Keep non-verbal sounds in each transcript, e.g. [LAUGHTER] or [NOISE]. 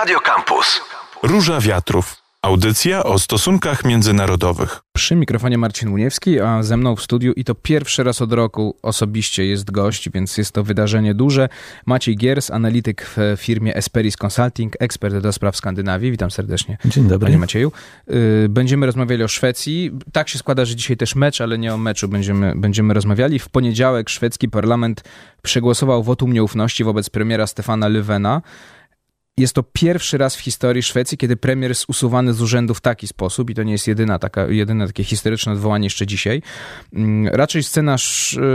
Radio Campus. Róża Wiatrów. Audycja o stosunkach międzynarodowych. Przy mikrofonie Marcin Uniewski, a ze mną w studiu i to pierwszy raz od roku osobiście jest gość, więc jest to wydarzenie duże. Maciej Giers, analityk w firmie Esperis Consulting, ekspert do spraw Skandynawii. Witam serdecznie. Dzień dobry. Panie Macieju. Y, będziemy rozmawiali o Szwecji. Tak się składa, że dzisiaj też mecz, ale nie o meczu będziemy, będziemy rozmawiali. W poniedziałek szwedzki parlament przegłosował wotum nieufności wobec premiera Stefana Löfvena. Jest to pierwszy raz w historii Szwecji, kiedy premier jest usuwany z urzędu w taki sposób i to nie jest jedyna taka, jedyne takie historyczne odwołanie jeszcze dzisiaj. Mm, raczej scena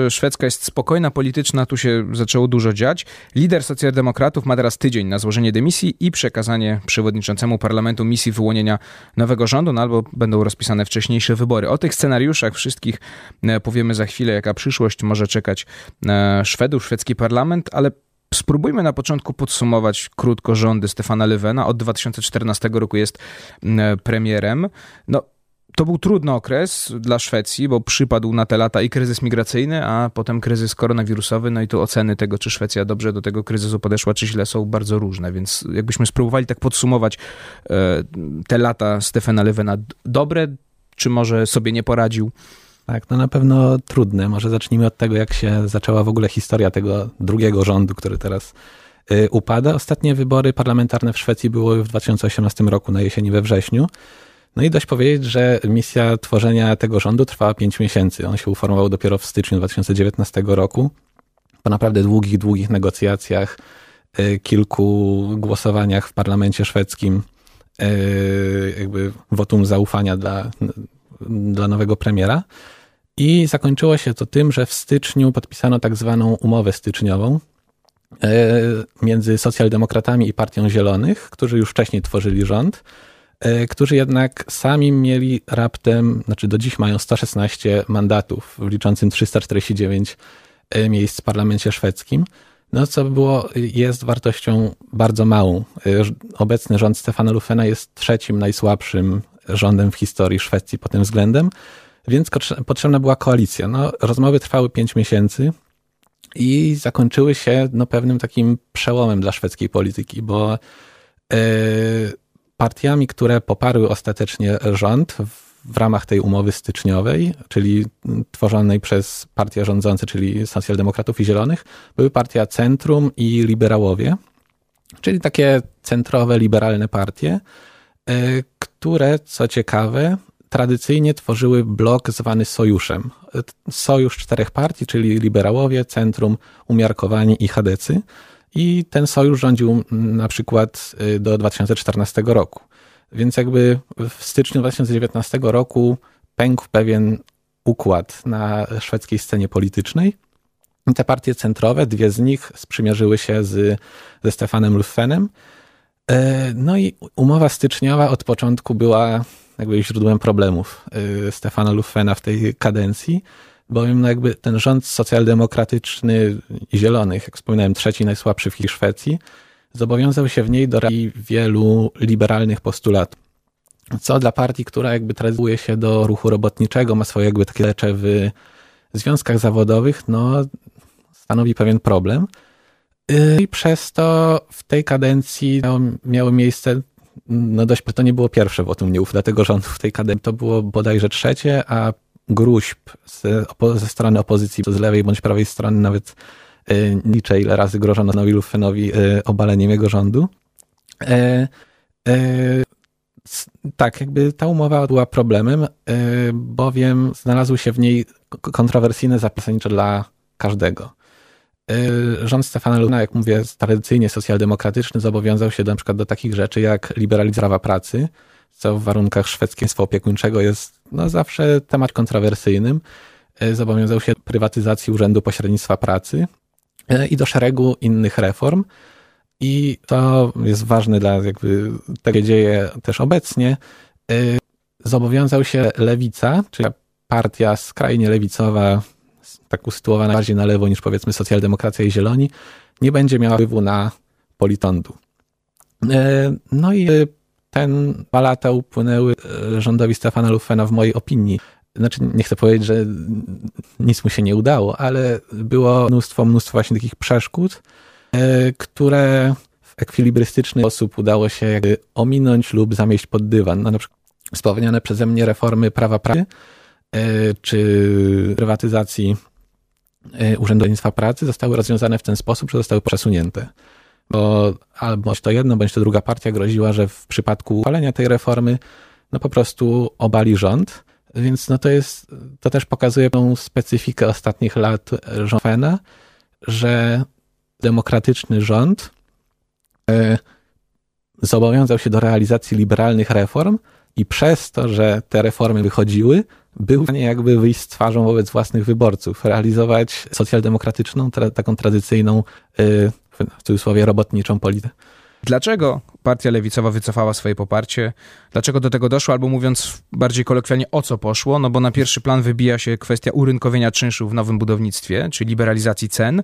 szwedzka jest spokojna, polityczna, tu się zaczęło dużo dziać. Lider socjaldemokratów ma teraz tydzień na złożenie dymisji i przekazanie przewodniczącemu parlamentu misji wyłonienia nowego rządu, no albo będą rozpisane wcześniejsze wybory. O tych scenariuszach wszystkich e, powiemy za chwilę, jaka przyszłość może czekać e, Szwedów, szwedzki parlament, ale Spróbujmy na początku podsumować krótko rządy Stefana Lewena. Od 2014 roku jest mm, premierem. No, to był trudny okres dla Szwecji, bo przypadł na te lata i kryzys migracyjny, a potem kryzys koronawirusowy. No i tu oceny tego, czy Szwecja dobrze do tego kryzysu podeszła, czy źle, są bardzo różne. Więc jakbyśmy spróbowali tak podsumować e, te lata Stefana Lewena, dobre, czy może sobie nie poradził? Tak, no na pewno trudne. Może zacznijmy od tego, jak się zaczęła w ogóle historia tego drugiego rządu, który teraz y, upada. Ostatnie wybory parlamentarne w Szwecji były w 2018 roku, na jesieni we wrześniu. No i dość powiedzieć, że misja tworzenia tego rządu trwała 5 miesięcy. On się uformował dopiero w styczniu 2019 roku. Po naprawdę długich, długich negocjacjach, y, kilku głosowaniach w parlamencie szwedzkim, y, jakby wotum zaufania dla, dla nowego premiera. I zakończyło się to tym, że w styczniu podpisano tak zwaną umowę styczniową e, między socjaldemokratami i Partią Zielonych, którzy już wcześniej tworzyli rząd, e, którzy jednak sami mieli raptem, znaczy do dziś mają 116 mandatów, liczącym 349 e, miejsc w parlamencie szwedzkim. No, co było, jest wartością bardzo małą. Obecny rząd Stefana Lufena jest trzecim najsłabszym rządem w historii Szwecji pod tym względem. Więc potrzebna była koalicja. No, rozmowy trwały pięć miesięcy i zakończyły się no, pewnym takim przełomem dla szwedzkiej polityki, bo yy, partiami, które poparły ostatecznie rząd w, ramach tej umowy styczniowej, czyli tworzonej przez partię rządzące, czyli socjaldemokratów i zielonych, były partia Centrum i Liberałowie, czyli takie centrowe, liberalne partie, yy, które, co ciekawe, tradycyjnie tworzyły blok zwany sojuszem. Sojusz czterech partii, czyli liberałowie, centrum, umiarkowani i chadecy. I ten sojusz rządził na przykład y, do 2014 roku. Więc jakby w styczniu 2019 roku pękł pewien układ na szwedzkiej scenie politycznej. I te partie centrowe, dwie z nich sprzymierzyły się z, ze Stefanem Luffenem. E, no i umowa styczniowa od początku była jakby źródłem problemów y, Stefana Luffena w tej kadencji, bowiem no jakby ten rząd socjaldemokratyczny i zielonych, jak wspominałem, trzeci najsłabszy w Szwecji, zobowiązał się w niej do wielu liberalnych postulatów. Co dla partii, która jakby tradyuje się do ruchu robotniczego, ma swoje jakby takie lecze w związkach zawodowych, no stanowi pewien problem. Y, I przez to w tej kadencji miały miejsce no dość, to nie było pierwsze wotum nieufności tego rządu w tej kadencji. To było bodajże trzecie, a gruźb ze, ze strony opozycji, z lewej bądź prawej strony nawet y, liczę, ile razy grożono Nowi Luffenowi y, obaleniem jego rządu. E, e, tak, jakby ta umowa była problemem, e, bowiem znalazły się w niej kontrowersyjne zapisy dla każdego. Y, rząd Stefana Luna, jak mówię, tradycyjnie socjaldemokratyczny, zobowiązał się na przykład do takich rzeczy jak liberalizacja pracy, co w warunkach szwedzkiego opiekuńczego jest no, zawsze temat kontrowersyjnym. Y, zobowiązał się do prywatyzacji Urzędu Pośrednictwa Pracy y, i do szeregu innych reform. I to jest ważne dla jakby tego, dzieje też obecnie. Zobowiązał się lewica, czyli partia skrajnie lewicowa, tak usytuowana bardziej na lewo niż powiedzmy socjaldemokracja i zieloni, nie będzie miała wpływu na politondu. E, no i ten dwa lata upłynęły e, rządowi Stefana Luffena w mojej opinii. Znaczy, nie chcę powiedzieć, że nic mu się nie udało, ale było mnóstwo, mnóstwo właśnie takich przeszkód, e, które ekwilibrystyczny sposób udało się jakby ominąć lub zamieść pod dywan. No, na przykład wspomniane przeze mnie reformy prawa pracy czy prywatyzacji urzędnictwa pracy zostały rozwiązane w ten sposób, że zostały przesunięte bo albo to jedna, bądź to druga partia groziła, że w przypadku uchwalenia tej reformy no po prostu obali rząd. Więc no to jest, to też pokazuje tą specyfikę ostatnich lat rządu, że demokratyczny rząd e, zobowiązał się do realizacji liberalnych reform i przez to, że te reformy wychodziły, był jakby wyjść z twarzą wobec własnych wyborców, realizować socjaldemokratyczną, tra taką tradycyjną e, w cudzysłowie robotniczą politykę. Dlaczego partia lewicowa wycofała swoje poparcie? Dlaczego do tego doszło? Albo mówiąc bardziej kolokwialnie, o co poszło? No bo na pierwszy plan wybija się kwestia urynkowienia czynszu w nowym budownictwie, czy liberalizacji cen.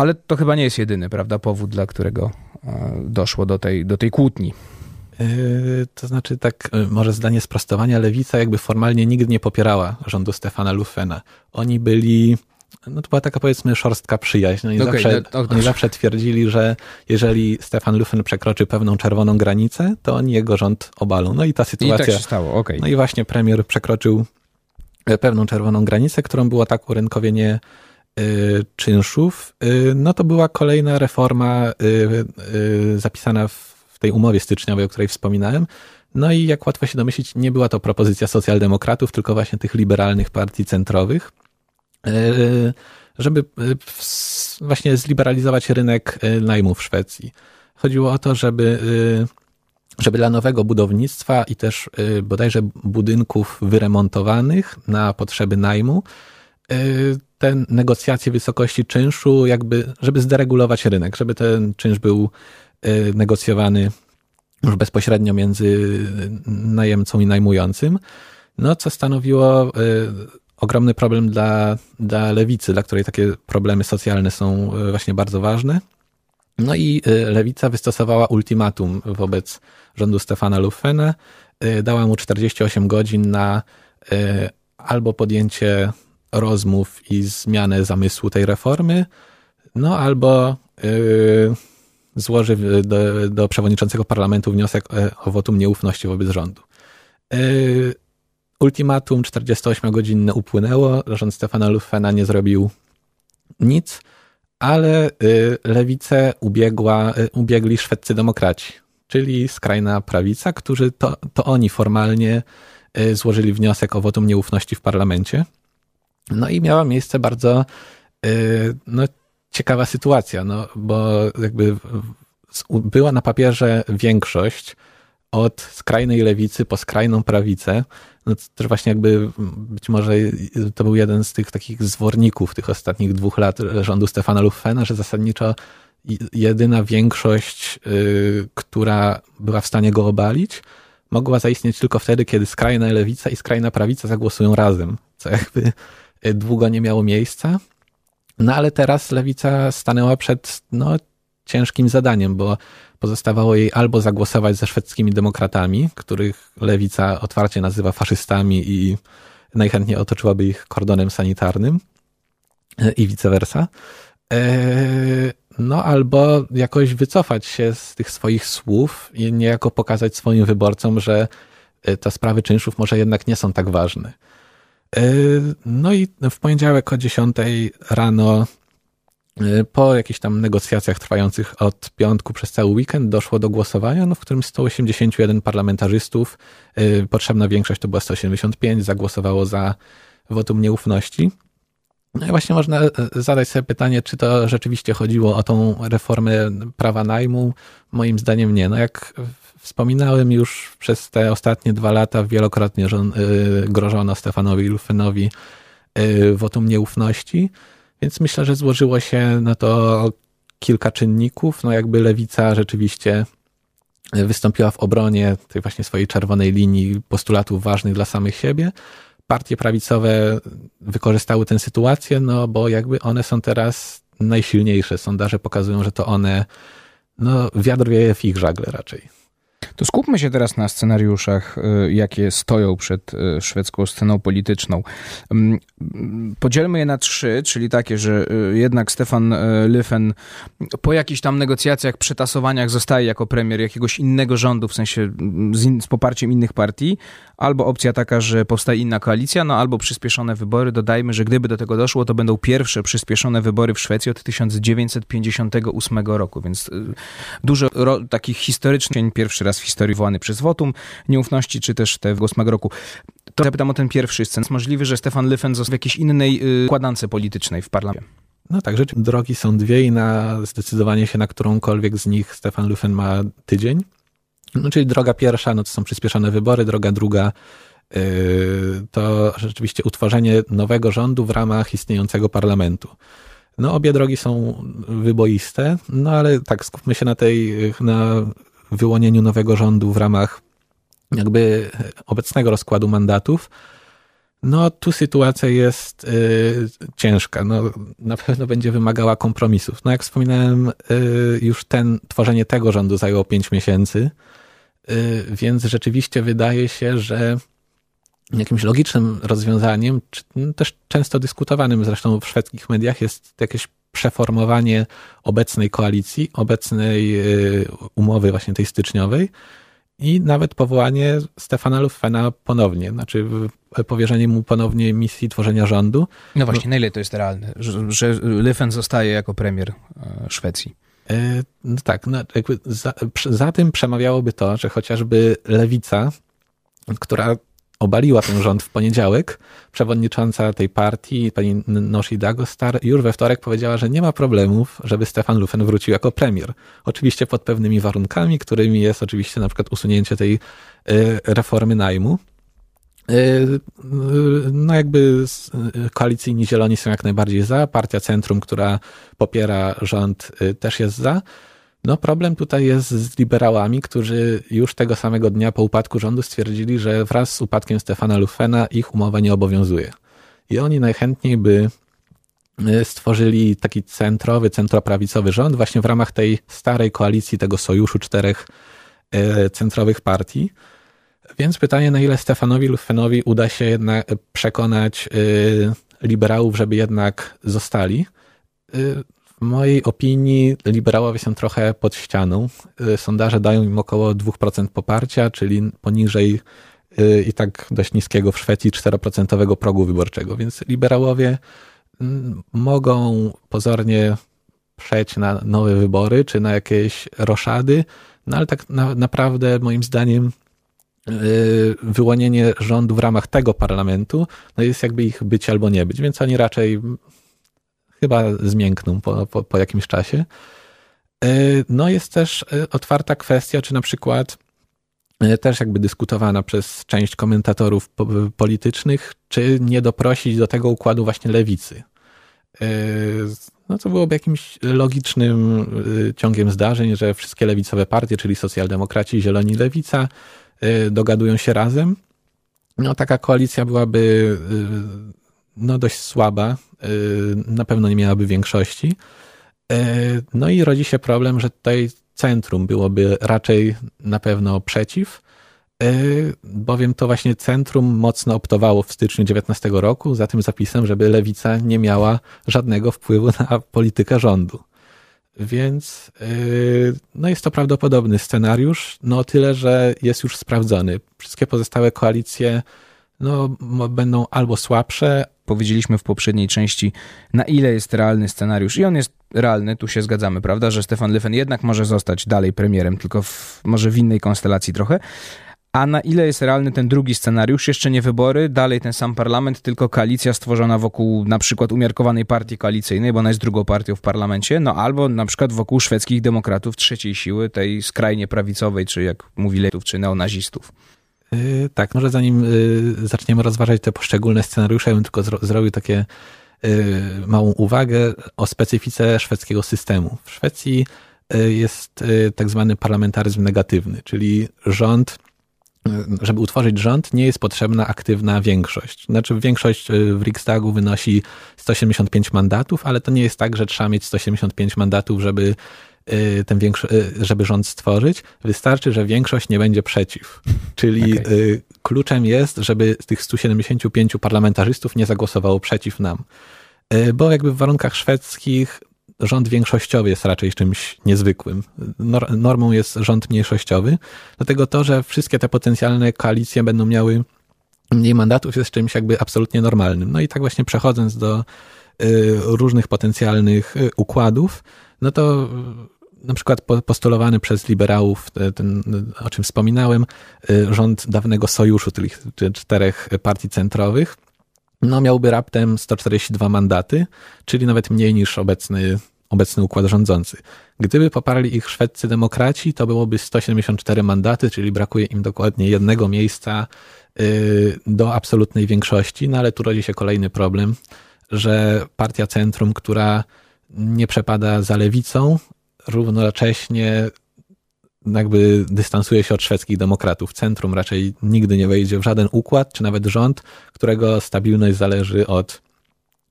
Ale to chyba nie jest jedyny, prawda, powód, dla którego e, doszło do tej, do tej kłótni. Yy, to znaczy, tak, yy, może zdanie sprostowania, lewica jakby formalnie nigdy nie popierała rządu Stefana Lufena. Oni byli no to była taka powiedzmy szorstka przyjaźń. No i okay, zawsze, no, oni zawsze twierdzili, że jeżeli Stefan Lufen przekroczy pewną czerwoną granicę, to oni jego rząd obalą. No i ta sytuacja... I tak się stało, okay. No i właśnie premier przekroczył e, pewną czerwoną granicę, którą było tak urynkowienie y, czynszów. Y, no to była kolejna reforma y, zapisana w tej umowie styczniowej, o której wspominałem. No i jak łatwo się domyślić, nie była to propozycja socjaldemokratów, tylko właśnie tych liberalnych partii centrowych. E, żeby e, właśnie zliberalizować rynek e, najmu w Szwecji. Chodziło o to, żeby, żeby dla nowego budownictwa i też bodajże budynków wyremontowanych na potrzeby najmu, te negocjacje wysokości czynszu, jakby, żeby zderegulować rynek, żeby ten czynsz był negocjowany już bezpośrednio między najemcą i najmującym, no co stanowiło ogromny problem dla, dla lewicy, dla której takie problemy socjalne są e, właśnie bardzo ważne. No i lewica wystosowała ultimatum wobec rządu Stefana Lufena. E, dała mu 48 godzin na albo podjęcie rozmów i zmianę zamysłu tej reformy, no albo złoży do, do przewodniczącego parlamentu wniosek o wotum nieufności wobec rządu. Ultimatum 48-godzinne upłynęło, rząd Stefana Lufena nie zrobił nic, ale y, lewicę ubiegła, ubiegli szwedzcy demokraci, czyli skrajna prawica, którzy to, to oni formalnie złożyli wniosek o wotum nieufności w parlamencie. No i miała miejsce bardzo no, ciekawa sytuacja, no, bo jakby była na papierze większość od skrajnej lewicy po skrajną prawicę, no to też właśnie jakby być może to był jeden z tych takich zworników tych ostatnich dwóch lat rządu Stefana Luffena, że zasadniczo jedyna większość, y, która była w stanie go obalić, mogła zaistnieć tylko wtedy, kiedy skrajna lewica i skrajna prawica zagłosują razem, co jakby y, długo nie miało miejsca. No ale teraz lewica stanęła przed no, ciężkim zadaniem, bo pozostawało jej albo zagłosować ze szwedzkimi demokratami, których lewica otwarcie nazywa faszystami i najchętniej otoczyłaby ich kordonem sanitarnym i vice versa. E, no albo jakoś wycofać się z tych swoich słów i niejako pokazać swoim wyborcom, że e, te sprawy czynszów może jednak nie są tak ważne. E, no i w poniedziałek o 10 rano Y, po jakichś tam negocjacjach trwających od piątku przez cały weekend doszło do głosowania, no, w którym 181 parlamentarzystów, y, potrzebna większość to była 175, zagłosowało za wotum nieufności. No i właśnie można y, zadać sobie pytanie, czy to rzeczywiście chodziło o tą reformę prawa najmu. Moim zdaniem nie. No jak wspominałem już przez te ostatnie dwa lata wielokrotnie że grożono Stefanowi Lufenowi wotum nieufności. Więc myślę, że złożyło się na to kilka czynników. No jakby lewica rzeczywiście wystąpiła w obronie tej właśnie swojej czerwonej linii postulatów ważnych dla samych siebie. Partie prawicowe wykorzystały tę sytuację, no bo jakby one są teraz najsilniejsze. Sondaże pokazują, że to one, no wiatr wieje w ich żagle raczej. To skupmy się teraz na scenariuszach, y, jakie stoją przed y, szwedzką sceną polityczną. Mm, podzielmy je na trzy, czyli takie, że y, jednak Stefan Löfven po jakichś tam negocjacjach, przetasowaniach zostaje jako premier jakiegoś innego rządu, w sensie mm, z, in, z poparciem innych partii, albo opcja taka, że powstaje inna koalicja, no albo przyspieszone wybory. Dodajmy, że gdyby do tego doszło, to będą pierwsze przyspieszone wybory w Szwecji od 1958 roku, więc dużo takich historycznych, pierwszy raz w historii wołany przez wotum nieufności, czy też te w 8 roku. To zapytam o ten pierwszy scen. Jest możliwe, że Stefan Löfven został w jakiejś innej y, układance politycznej w parlamencie. No tak, rzeczy drogi są dwie i na zdecydowanie się na którąkolwiek z nich Stefan Löfven ma tydzień. No, czyli droga pierwsza, no to są przyspieszone wybory, droga druga yy, to rzeczywiście utworzenie nowego rządu w ramach istniejącego parlamentu. No obie drogi są wyboiste, no ale tak skupmy się na tej, na wyłonieniu nowego rządu w ramach jakby obecnego rozkładu mandatów, no tu sytuacja jest y, ciężka. No, na pewno będzie wymagała kompromisów. No jak wspominałem, y, już ten, tworzenie tego rządu zajęło pięć miesięcy, y, więc rzeczywiście wydaje się, że jakimś logicznym rozwiązaniem, czy też często dyskutowanym zresztą w szwedzkich mediach jest jakieś przeformowanie obecnej koalicji, obecnej y, umowy właśnie tej styczniowej i nawet powołanie Stefana Lufena ponownie, znaczy powierzenie mu ponownie misji tworzenia rządu. No właśnie, na ile to jest realne, że, że Löfven zostaje jako premier e, Szwecji? E, no tak, no za, za tym przemawiałoby to, że chociażby lewica, która obaliła ten rząd w poniedziałek, przewodnicząca tej partii, pani Noshi Dagostar, już we wtorek powiedziała, że nie ma problemów, żeby Stefan Lufen wrócił jako premier. Oczywiście pod pewnymi warunkami, którymi jest oczywiście na przykład usunięcie tej y, reformy najmu. Y, no jakby y, koalicyjni zieloni są jak najbardziej za, partia Centrum, która popiera rząd też jest za. No problem tutaj jest z liberałami, którzy już tego samego dnia po upadku rządu stwierdzili, że wraz z upadkiem Stefana Lufena ich umowa nie obowiązuje. I oni najchętniej by y, stworzyli taki centrowy, centroprawicowy rząd właśnie w ramach tej starej koalicji, tego sojuszu czterech y, centrowych partii. Więc pytanie, na ile Stefanowi Lufenowi uda się jednak przekonać y, liberałów, żeby jednak zostali. W mojej opinii liberałowie są trochę pod ścianą. Y, sondaże dają im około 2% poparcia, czyli poniżej y, i tak dość niskiego w Szwecji 4% progu wyborczego. Więc liberałowie mm, mogą pozornie przejść na nowe wybory czy na jakieś roszady, no ale tak na, naprawdę moim zdaniem y, wyłonienie rządu w ramach tego parlamentu no jest jakby ich być albo nie być, więc oni raczej chyba zmiękną po, po, po jakimś czasie. E, no jest też e, otwarta kwestia, czy na przykład e, też jakby dyskutowana przez część komentatorów politycznych, czy nie doprosić do tego układu właśnie lewicy. No to byłoby jakimś logicznym ciągiem zdarzeń, że wszystkie lewicowe partie, czyli socjaldemokraci, zieloni, lewica, dogadują się razem. No taka koalicja byłaby no dość słaba, y, na pewno nie miałaby większości. Y, no i rodzi się problem, że tutaj centrum byłoby raczej na pewno przeciw, y, bowiem to właśnie centrum mocno optowało w styczniu 19 roku za tym zapisem, żeby lewica nie miała żadnego wpływu na politykę rządu. Więc no jest to prawdopodobny scenariusz, no tyle, że jest już sprawdzony. Wszystkie pozostałe koalicje no, będą albo słabsze, powiedzieliśmy w poprzedniej części, na ile jest realny scenariusz. I on jest realny, tu się zgadzamy, prawda, że Stefan Löfven jednak może zostać dalej premierem, tylko w, może w innej konstelacji trochę. A na ile jest realny ten drugi scenariusz? Jeszcze nie wybory, dalej ten sam parlament, tylko koalicja stworzona wokół na przykład umiarkowanej partii koalicyjnej, bo ona jest drugą partią w parlamencie, no albo na przykład wokół szwedzkich demokratów trzeciej siły, tej skrajnie prawicowej, czy jak mówi Lejtów, czy neonazistów. Yy, tak, może zanim yy, zaczniemy rozważać te poszczególne scenariusze, ja bym tylko zro zrobił takie yy, małą uwagę o specyfice szwedzkiego systemu. W Szwecji jest tak zwany parlamentaryzm negatywny, czyli rząd, żeby utworzyć rząd, nie jest potrzebna aktywna większość. Znaczy, większość w Riksdagu wynosi 175 mandatów, ale to nie jest tak, że trzeba mieć 175 mandatów, żeby y, ten większy, y, żeby rząd stworzyć, wystarczy, że większość nie będzie przeciw. Czyli okay. kluczem jest, żeby z tych 175 parlamentarzystów nie zagłosowało przeciw nam. Bo jakby w warunkach szwedzkich rząd większościowy jest raczej czymś niezwykłym. Normą jest rząd mniejszościowy, dlatego to, że wszystkie te potencjalne koalicje będą miały mniej mandatów jest czymś jakby absolutnie normalnym. No i tak właśnie przechodząc do y, różnych potencjalnych y, układów, no to y, na przykład postulowany przez liberałów, ten, o czym wspominałem, rząd dawnego sojuszu, tych czterech partii centrowych, no miałby raptem 142 mandaty, czyli nawet mniej niż obecny, obecny układ rządzący. Gdyby poparli ich szwedzcy demokraci, to byłoby 174 mandaty, czyli brakuje im dokładnie jednego miejsca y, do absolutnej większości, no ale tu rodzi się kolejny problem, że partia centrum, która nie przepada za lewicą, równocześnie jakby dystansuje się od szwedzkich demokratów. Centrum raczej nigdy nie wejdzie w żaden układ, czy nawet rząd, którego stabilność zależy od,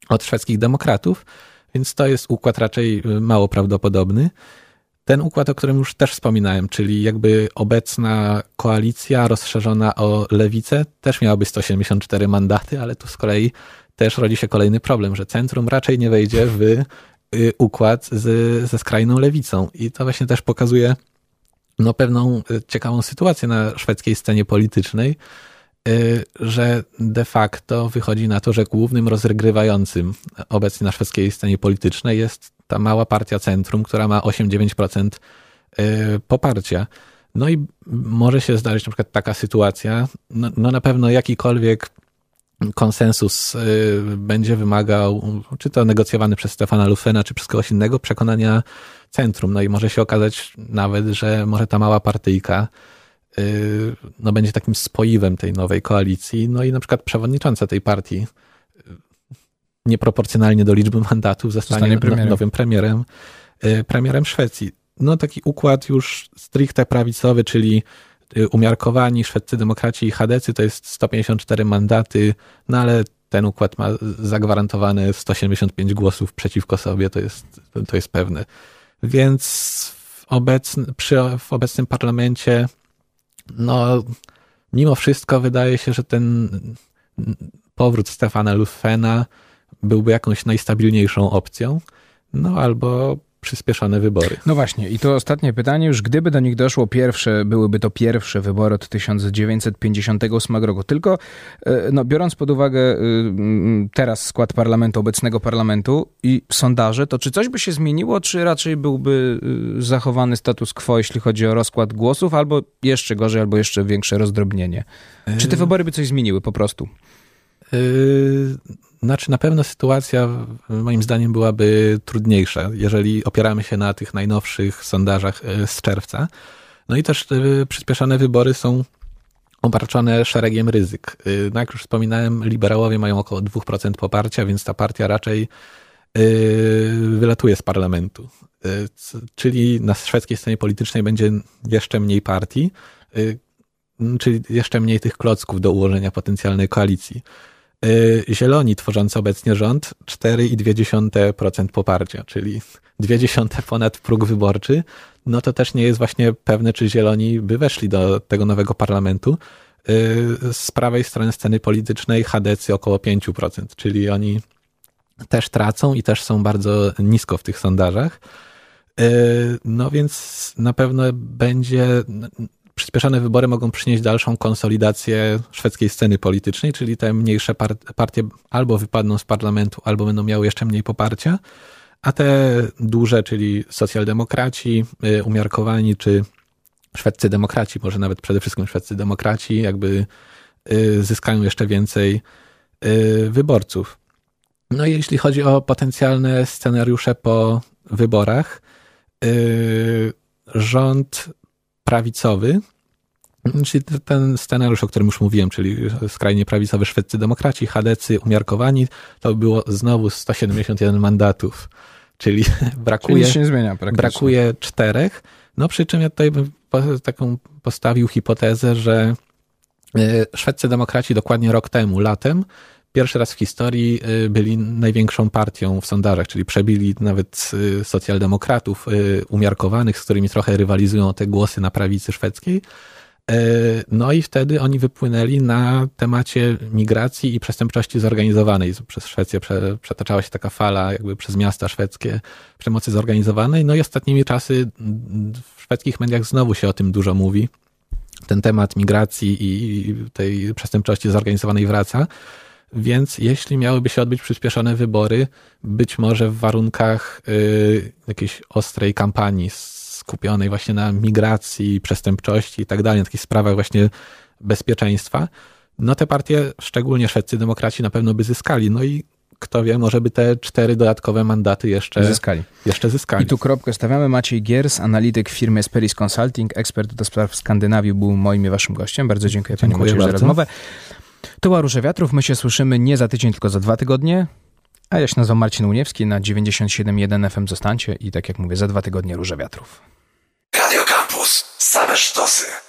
od szwedzkich demokratów, więc to jest układ raczej y, mało prawdopodobny. Ten układ, o którym już też wspominałem, czyli jakby obecna koalicja rozszerzona o lewicę, też miałaby 174 mandaty, ale tu z kolei też rodzi się kolejny problem, że centrum raczej nie wejdzie w układ z, ze skrajną lewicą. I to właśnie też pokazuje no, pewną y, ciekawą sytuację na szwedzkiej scenie politycznej, y, że de facto wychodzi na to, że głównym rozgrywającym obecnie na szwedzkiej scenie politycznej jest ta mała partia Centrum, która ma 8-9% y, poparcia. No i może się zdarzyć na przykład taka sytuacja, no, no na pewno jakikolwiek konsensus będzie wymagał, czy to negocjowany przez Stefana Lufena, czy przez kogoś innego, przekonania centrum. No i może się okazać nawet, że może ta mała partyjka y, no, będzie takim spoiwem tej nowej koalicji. No i na przykład przewodnicząca tej partii y, nieproporcjonalnie do liczby mandatów zostanie, zostanie premierem. nowym premierem, y, premierem Szwecji. No taki układ już stricte prawicowy, czyli umiarkowani szwedzcy demokraci i chadecy to jest 154 mandaty, no ale ten układ ma zagwarantowane 175 głosów przeciwko sobie, to jest, to jest pewne. Więc w, obecny, przy, w obecnym parlamencie, no, mimo wszystko wydaje się, że ten powrót Stefana Lufena byłby jakąś najstabilniejszą opcją. No albo przyspieszone wybory. No właśnie, i to ostatnie pytanie, już gdyby do nich doszło pierwsze, byłyby to pierwsze wybory od 1958 roku. Tylko e, no, biorąc pod uwagę e, teraz skład parlamentu, obecnego parlamentu i sondaże, to czy coś by się zmieniło, czy raczej byłby e, zachowany status quo, jeśli chodzi o rozkład głosów, albo jeszcze gorzej, albo jeszcze większe rozdrobnienie? Czy te wybory by coś zmieniły po prostu? Znaczy, na pewno sytuacja, moim zdaniem, byłaby trudniejsza, jeżeli opieramy się na tych najnowszych sondażach yy, z czerwca. No i też yy, przyspieszone wybory są obarczone szeregiem ryzyk. No jak już wspominałem, liberałowie mają około 2% poparcia, więc ta partia raczej wylatuje z parlamentu. Czyli na szwedzkiej scenie politycznej będzie jeszcze mniej partii, czyli jeszcze mniej tych klocków do ułożenia potencjalnej koalicji. Y, zieloni tworzący obecnie rząd 4,2% poparcia, czyli 0,2 ponad próg wyborczy, no to też nie jest właśnie pewne, czy zieloni by weszli do tego nowego parlamentu. Y, z prawej strony sceny politycznej HDC około 5%, czyli oni też tracą i też są bardzo nisko w tych sondażach. Y, no więc na pewno będzie przyspieszone wybory mogą przynieść dalszą konsolidację szwedzkiej sceny politycznej, czyli te mniejsze partie albo wypadną z parlamentu, albo będą miały jeszcze mniej poparcia, a te duże, czyli socjaldemokraci, y, umiarkowani, czy szwedzcy demokraci, może nawet przede wszystkim szwedzcy demokraci, jakby y, zyskają jeszcze więcej y, wyborców. No i jeśli chodzi o potencjalne scenariusze po wyborach, rząd prawicowy, czyli ten scenariusz, o którym już mówiłem, czyli skrajnie prawicowy szwedzcy demokraci, chadecy, umiarkowani, to było znowu 171 mandatów, czyli [LAUGHS] brakuje, czyli zmienia brakuje czterech. No przy czym ja tutaj bym taką postawił hipotezę, że e, szwedzcy demokraci dokładnie rok temu, latem, pierwszy raz w historii y, byli największą partią w sondażach, czyli przebili nawet y, socjaldemokratów y, umiarkowanych, z którymi trochę rywalizują te głosy na prawicy szwedzkiej. No i wtedy oni wypłynęli na temacie migracji i przestępczości zorganizowanej. Przez Szwecję przetaczała się taka fala jakby przez miasta szwedzkie przemocy zorganizowanej. No i ostatnimi czasy w szwedzkich mediach znowu się o tym dużo mówi. Ten temat migracji i tej przestępczości zorganizowanej wraca. Więc jeśli miałyby się odbyć przyspieszone wybory, być może w warunkach y, jakiejś ostrej kampanii skupionej właśnie na migracji, przestępczości i tak dalej, na takich sprawach właśnie bezpieczeństwa, no te partie, szczególnie szwedzcy demokraci, na pewno by zyskali. No i kto wie, może by te cztery dodatkowe mandaty jeszcze zyskali. Jeszcze zyskali. I tu kropkę stawiamy. Maciej Giers, analityk firmy Esperis Consulting, ekspert do spraw Skandynawii, był moim i waszym gościem. Bardzo dziękuję, dziękuję panie Macieju za rozmowę. To była Róże Wiatrów. My się słyszymy nie za tydzień, tylko za dwa tygodnie. A ja się nazywam Marcin Uniewski, na 97.1 FM zostańcie i tak jak mówię, za dwa tygodnie Róże Wiatrów. Radio Campus. Same sztosy.